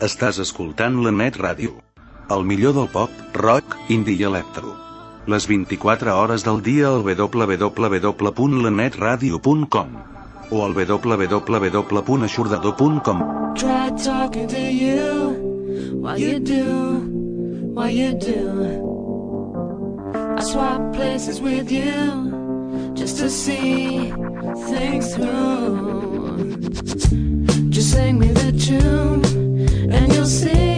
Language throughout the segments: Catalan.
Estàs escoltant la Net Ràdio. El millor del pop, rock, indie i electro. Les 24 hores del dia al www.lanetradio.com o al www.aixordador.com Try talking to you you do, while you do. I swap places with you just to see things through. Just sing me the tune and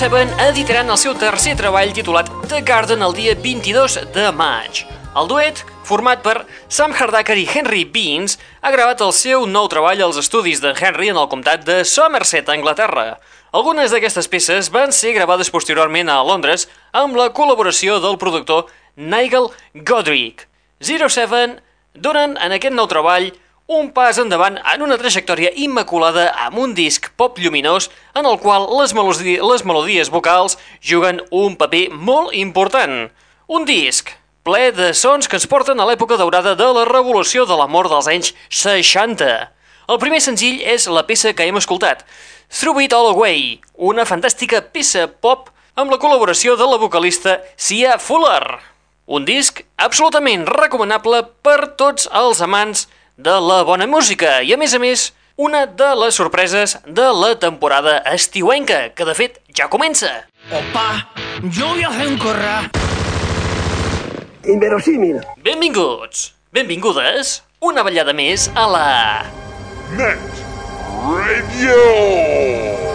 Seven editaran el seu tercer treball titulat The Garden el dia 22 de maig. El duet, format per Sam Hardaker i Henry Beans, ha gravat el seu nou treball als estudis de Henry en el comtat de Somerset, Anglaterra. Algunes d'aquestes peces van ser gravades posteriorment a Londres amb la col·laboració del productor Nigel Godrich. Zero Seven donen en aquest nou treball un pas endavant en una trajectòria immaculada amb un disc pop lluminós en el qual les, melodi les melodies vocals juguen un paper molt important. Un disc ple de sons que ens porten a l'època daurada de la revolució de l'amor dels anys 60. El primer senzill és la peça que hem escoltat, Through It All Away, una fantàstica peça pop amb la col·laboració de la vocalista Sia Fuller. Un disc absolutament recomanable per tots els amants de la bona música i, a més a més, una de les sorpreses de la temporada estiuenca, que de fet ja comença. Opa, yo voy a hacer un corral. Inverosímil. Benvinguts, benvingudes, una ballada més a la... Net Radio.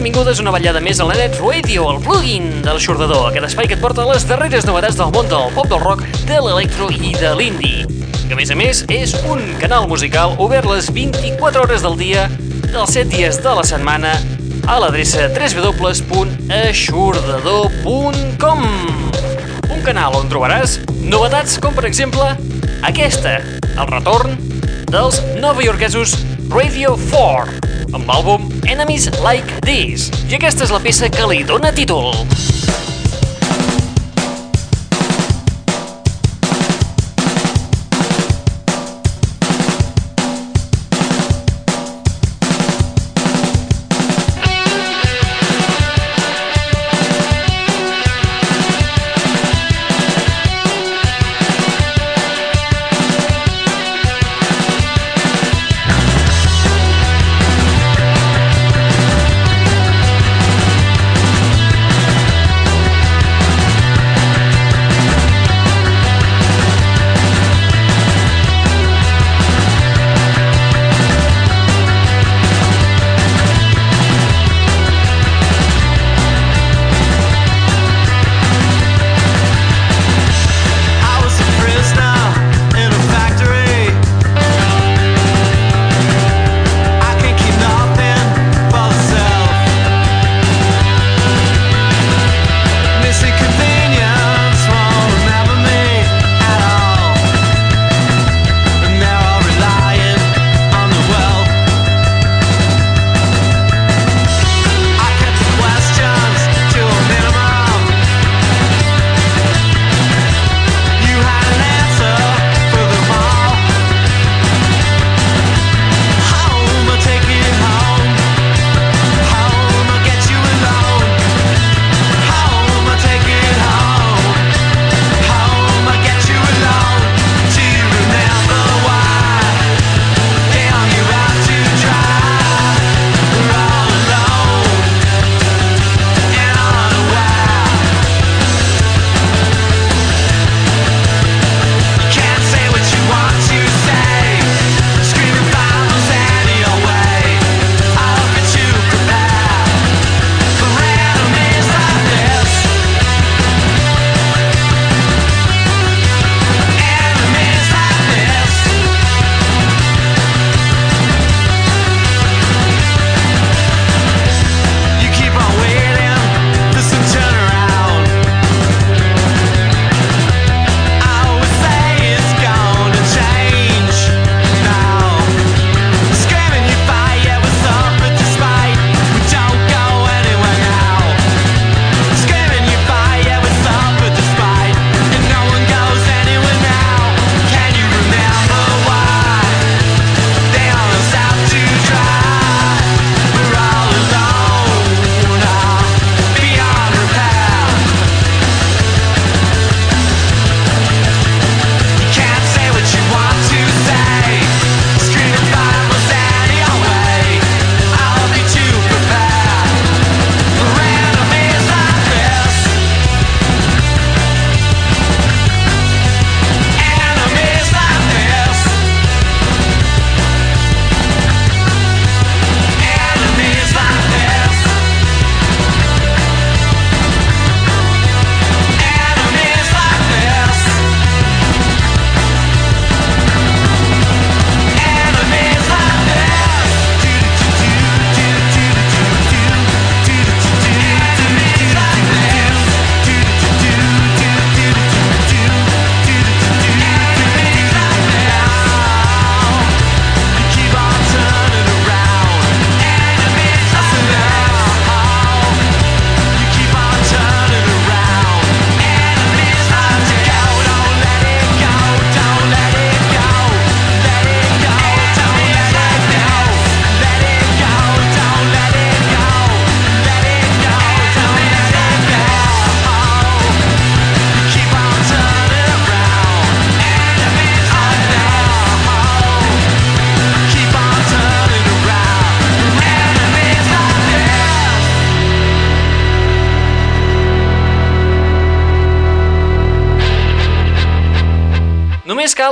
benvingudes una ballada més a la Net Radio, el plugin de l'aixordador, aquest espai que et porta les darreres novetats del món del pop del rock, de l'electro i de l'indie, que a més a més és un canal musical obert les 24 hores del dia, dels 7 dies de la setmana, a l'adreça www.aixordador.com Un canal on trobaràs novetats com per exemple aquesta, el retorn dels novaiorquesos Radio 4, amb l'àlbum Enemies Like This, i aquesta és la peça que li dóna títol.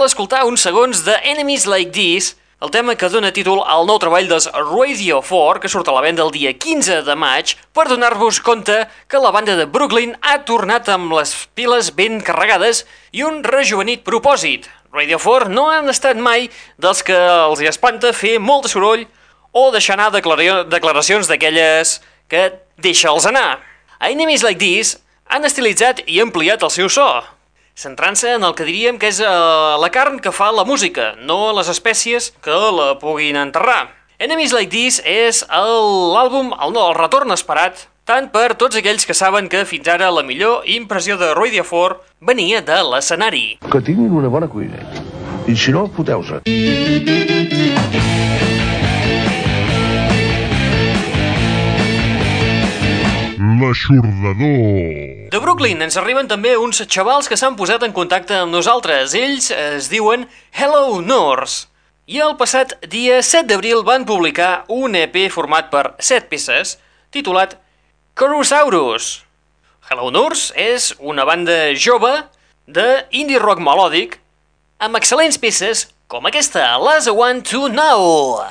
d'escoltar uns segons de Enemies Like This, el tema que dona títol al nou treball dels Radio 4, que surt a la venda el dia 15 de maig, per donar-vos compte que la banda de Brooklyn ha tornat amb les piles ben carregades i un rejuvenit propòsit. Radio 4 no han estat mai dels que els espanta fer molt de soroll o deixar anar declaracions d'aquelles que deixa'ls anar. A Enemies Like This han estilitzat i ampliat el seu so, centrant-se en el que diríem que és eh, la carn que fa la música, no les espècies que la puguin enterrar. Enemies Like This és el- l'àlbum, el, no, el retorn esperat, tant per tots aquells que saben que fins ara la millor impressió de Radio 4 venia de l'escenari. que tinguin una bona cuina. I si no, foteu-se. L'aixordador. De Brooklyn ens arriben també uns xavals que s'han posat en contacte amb nosaltres. Ells es diuen Hello Norse. I el passat dia 7 d'abril van publicar un EP format per 7 peces titulat Corusaurus. Hello Norse és una banda jove de indie rock melòdic amb excel·lents peces com aquesta, Last One to Know.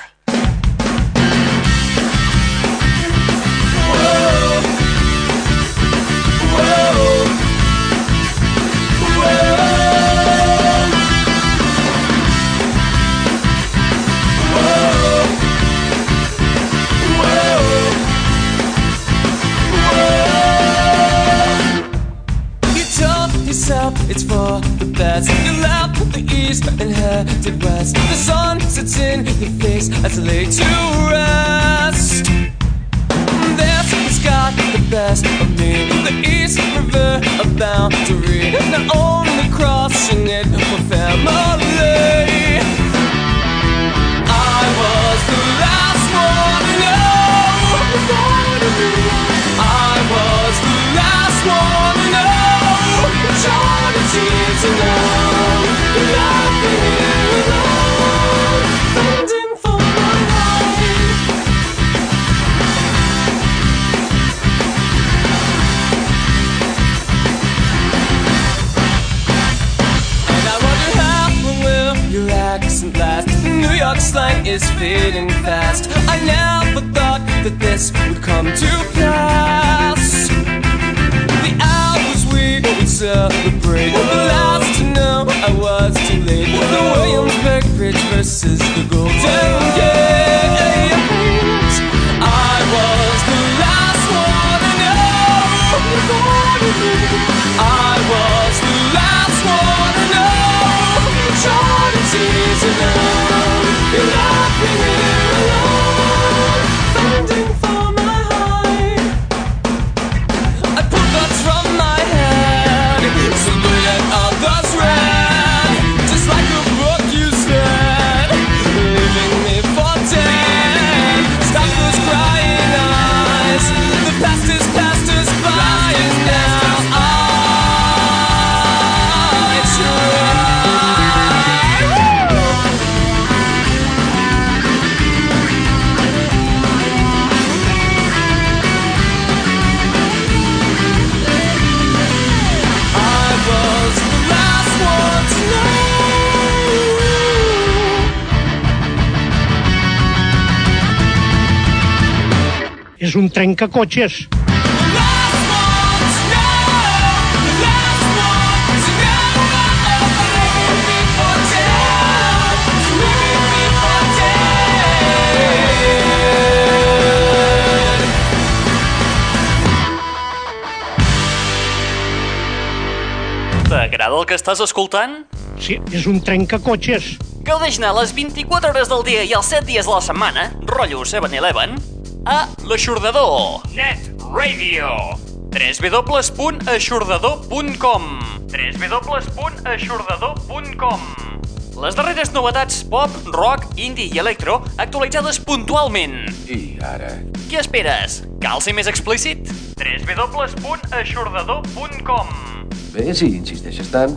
Yourself it's for the best. You left the east and headed west. The sun sets in your face as I lay to rest. This has got the best of me. The East River, a boundary. Not only crossing it for family. For dead. T'agrada el que estàs escoltant? Sí, és un trencacotxes. Gaudeix-ne les 24 hores del dia i els 7 dies de la setmana, rotllo 7-Eleven, a l'Aixordador. Net Radio. www.aixordador.com www.aixordador.com Les darreres novetats pop, rock, indie i electro actualitzades puntualment. I ara... Què esperes? Cal ser més explícit? www.aixordador.com Bé, si insisteixes tant...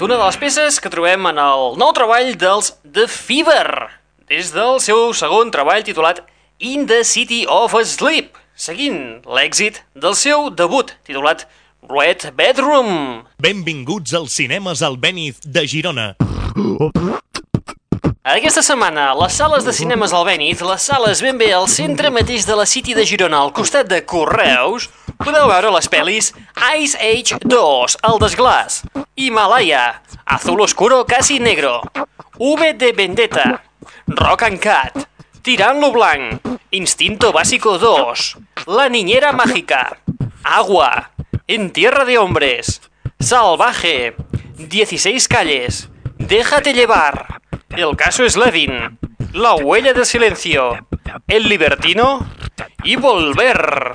Redhead, una de les peces que trobem en el nou treball dels The Fever, des del seu segon treball titulat In the City of Sleep, seguint l'èxit del seu debut titulat Red Bedroom. Benvinguts als cinemes al Bèniz de Girona. Aquesta setmana, les sales de cinemes al Bènit, les sales ben bé al centre mateix de la City de Girona, al costat de Correus, podeu veure les pel·lis Ice Age 2, El desglàs, Himalaya, Azul Oscuro Casi Negro, V de Vendetta, Rock and Cat, Tirant lo Blanc, Instinto Básico 2, La Niñera Mágica, Agua, En Tierra de Hombres, Salvaje, 16 Calles, Déjate Llevar, El Caso Slevin, La Huella del Silencio, El Libertino y Volver.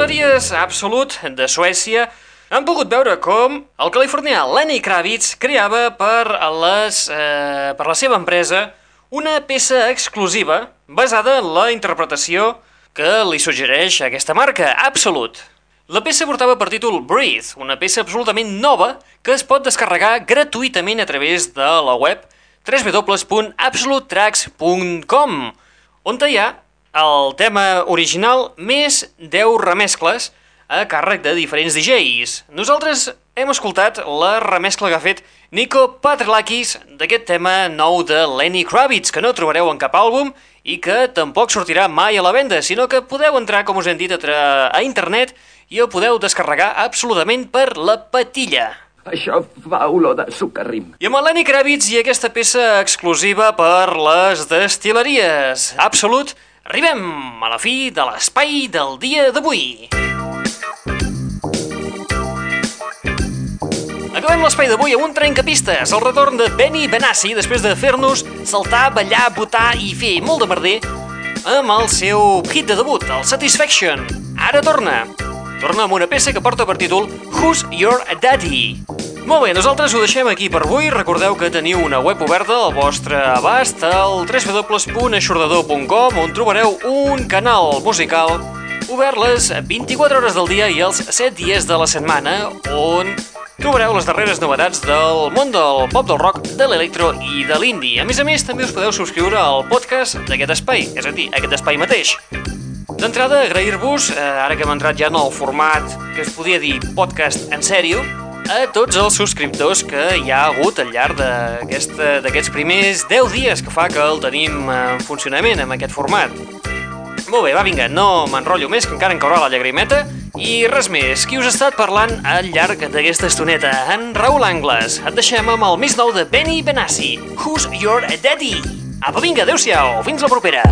Destileries Absolut de Suècia han pogut veure com el californià Lenny Kravitz creava per, les, eh, per la seva empresa una peça exclusiva basada en la interpretació que li suggereix aquesta marca, Absolut. La peça portava per títol Breathe, una peça absolutament nova que es pot descarregar gratuïtament a través de la web www.absolutracks.com on hi ha el tema original més 10 remescles a càrrec de diferents DJs. Nosaltres hem escoltat la remescla que ha fet Nico Patrlakis d'aquest tema nou de Lenny Kravitz, que no trobareu en cap àlbum i que tampoc sortirà mai a la venda, sinó que podeu entrar, com us hem dit, a, a internet i el podeu descarregar absolutament per la patilla. Això fa olor de sucarrim. I amb el Lenny Kravitz i aquesta peça exclusiva per les destileries. Absolut, arribem a la fi de l'espai del dia d'avui. Acabem l'espai d'avui amb un trencapistes, el retorn de Benny Benassi després de fer-nos saltar, ballar, botar i fer molt de merder amb el seu hit de debut, el Satisfaction. Ara torna. Torna amb una peça que porta per títol Who's Your Daddy? Molt bé, nosaltres ho deixem aquí per avui. Recordeu que teniu una web oberta al vostre abast al www.aixordador.com on trobareu un canal musical obert les 24 hores del dia i els 7 dies de la setmana on trobareu les darreres novetats del món del pop, del rock, de l'electro i de l'indie. A més a més, també us podeu subscriure al podcast d'aquest espai, és a dir, aquest espai mateix. D'entrada, agrair-vos, eh, ara que hem entrat ja en el format que es podia dir podcast en sèrio, a tots els subscriptors que hi ha hagut al llarg d'aquests primers 10 dies que fa que el tenim en funcionament amb aquest format. Molt bé, va, vinga, no m'enrotllo més, que encara em caurà la llagrimeta. I res més, qui us ha estat parlant al llarg d'aquesta estoneta? En Raül Angles. Et deixem amb el més nou de Benny Benassi. Who's your daddy? Apa, vinga, adeu-siau, fins la propera.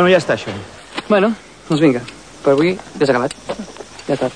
Bueno, ja està, això. Bueno, doncs vinga. Per avui ja s'ha acabat. Ja està.